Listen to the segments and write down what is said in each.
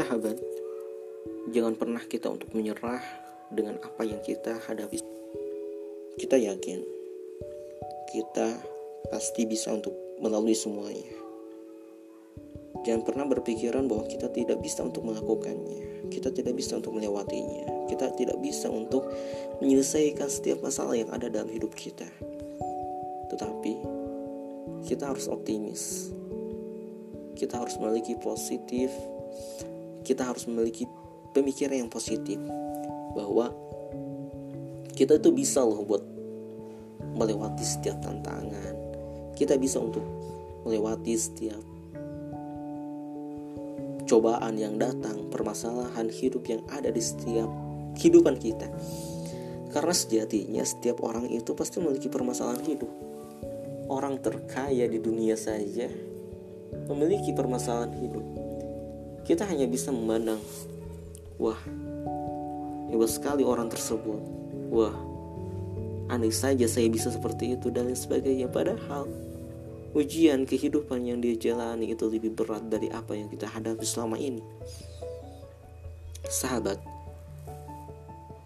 Sahabat, jangan pernah kita untuk menyerah dengan apa yang kita hadapi. Kita yakin kita pasti bisa untuk melalui semuanya. Jangan pernah berpikiran bahwa kita tidak bisa untuk melakukannya. Kita tidak bisa untuk melewatinya. Kita tidak bisa untuk menyelesaikan setiap masalah yang ada dalam hidup kita. Tetapi kita harus optimis. Kita harus memiliki positif. Kita harus memiliki pemikiran yang positif bahwa kita itu bisa loh buat melewati setiap tantangan. Kita bisa untuk melewati setiap cobaan yang datang, permasalahan hidup yang ada di setiap kehidupan kita. Karena sejatinya setiap orang itu pasti memiliki permasalahan hidup. Orang terkaya di dunia saja memiliki permasalahan hidup. Kita hanya bisa memandang, wah, hebat sekali orang tersebut. Wah, aneh saja saya bisa seperti itu dan lain sebagainya. Padahal ujian kehidupan yang dia jalani itu lebih berat dari apa yang kita hadapi selama ini. Sahabat,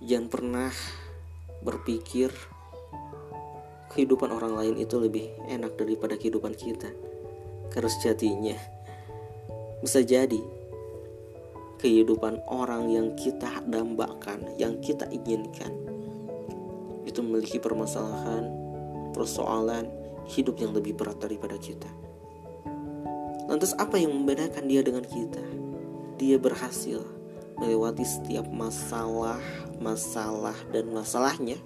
jangan pernah berpikir kehidupan orang lain itu lebih enak daripada kehidupan kita. Karena sejatinya bisa jadi kehidupan orang yang kita dambakan, yang kita inginkan itu memiliki permasalahan, persoalan, hidup yang lebih berat daripada kita. Lantas apa yang membedakan dia dengan kita? Dia berhasil melewati setiap masalah, masalah dan masalahnya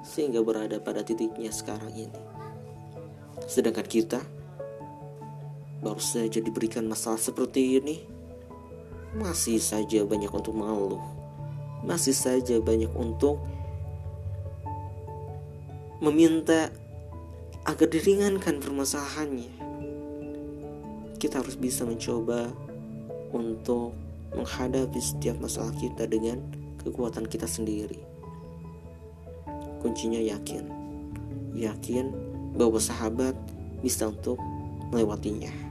sehingga berada pada titiknya sekarang ini. Sedangkan kita baru saja diberikan masalah seperti ini, masih saja banyak untuk mengeluh, masih saja banyak untuk meminta agar diringankan permasalahannya. Kita harus bisa mencoba untuk menghadapi setiap masalah kita dengan kekuatan kita sendiri. Kuncinya yakin, yakin bahwa sahabat bisa untuk melewatinya.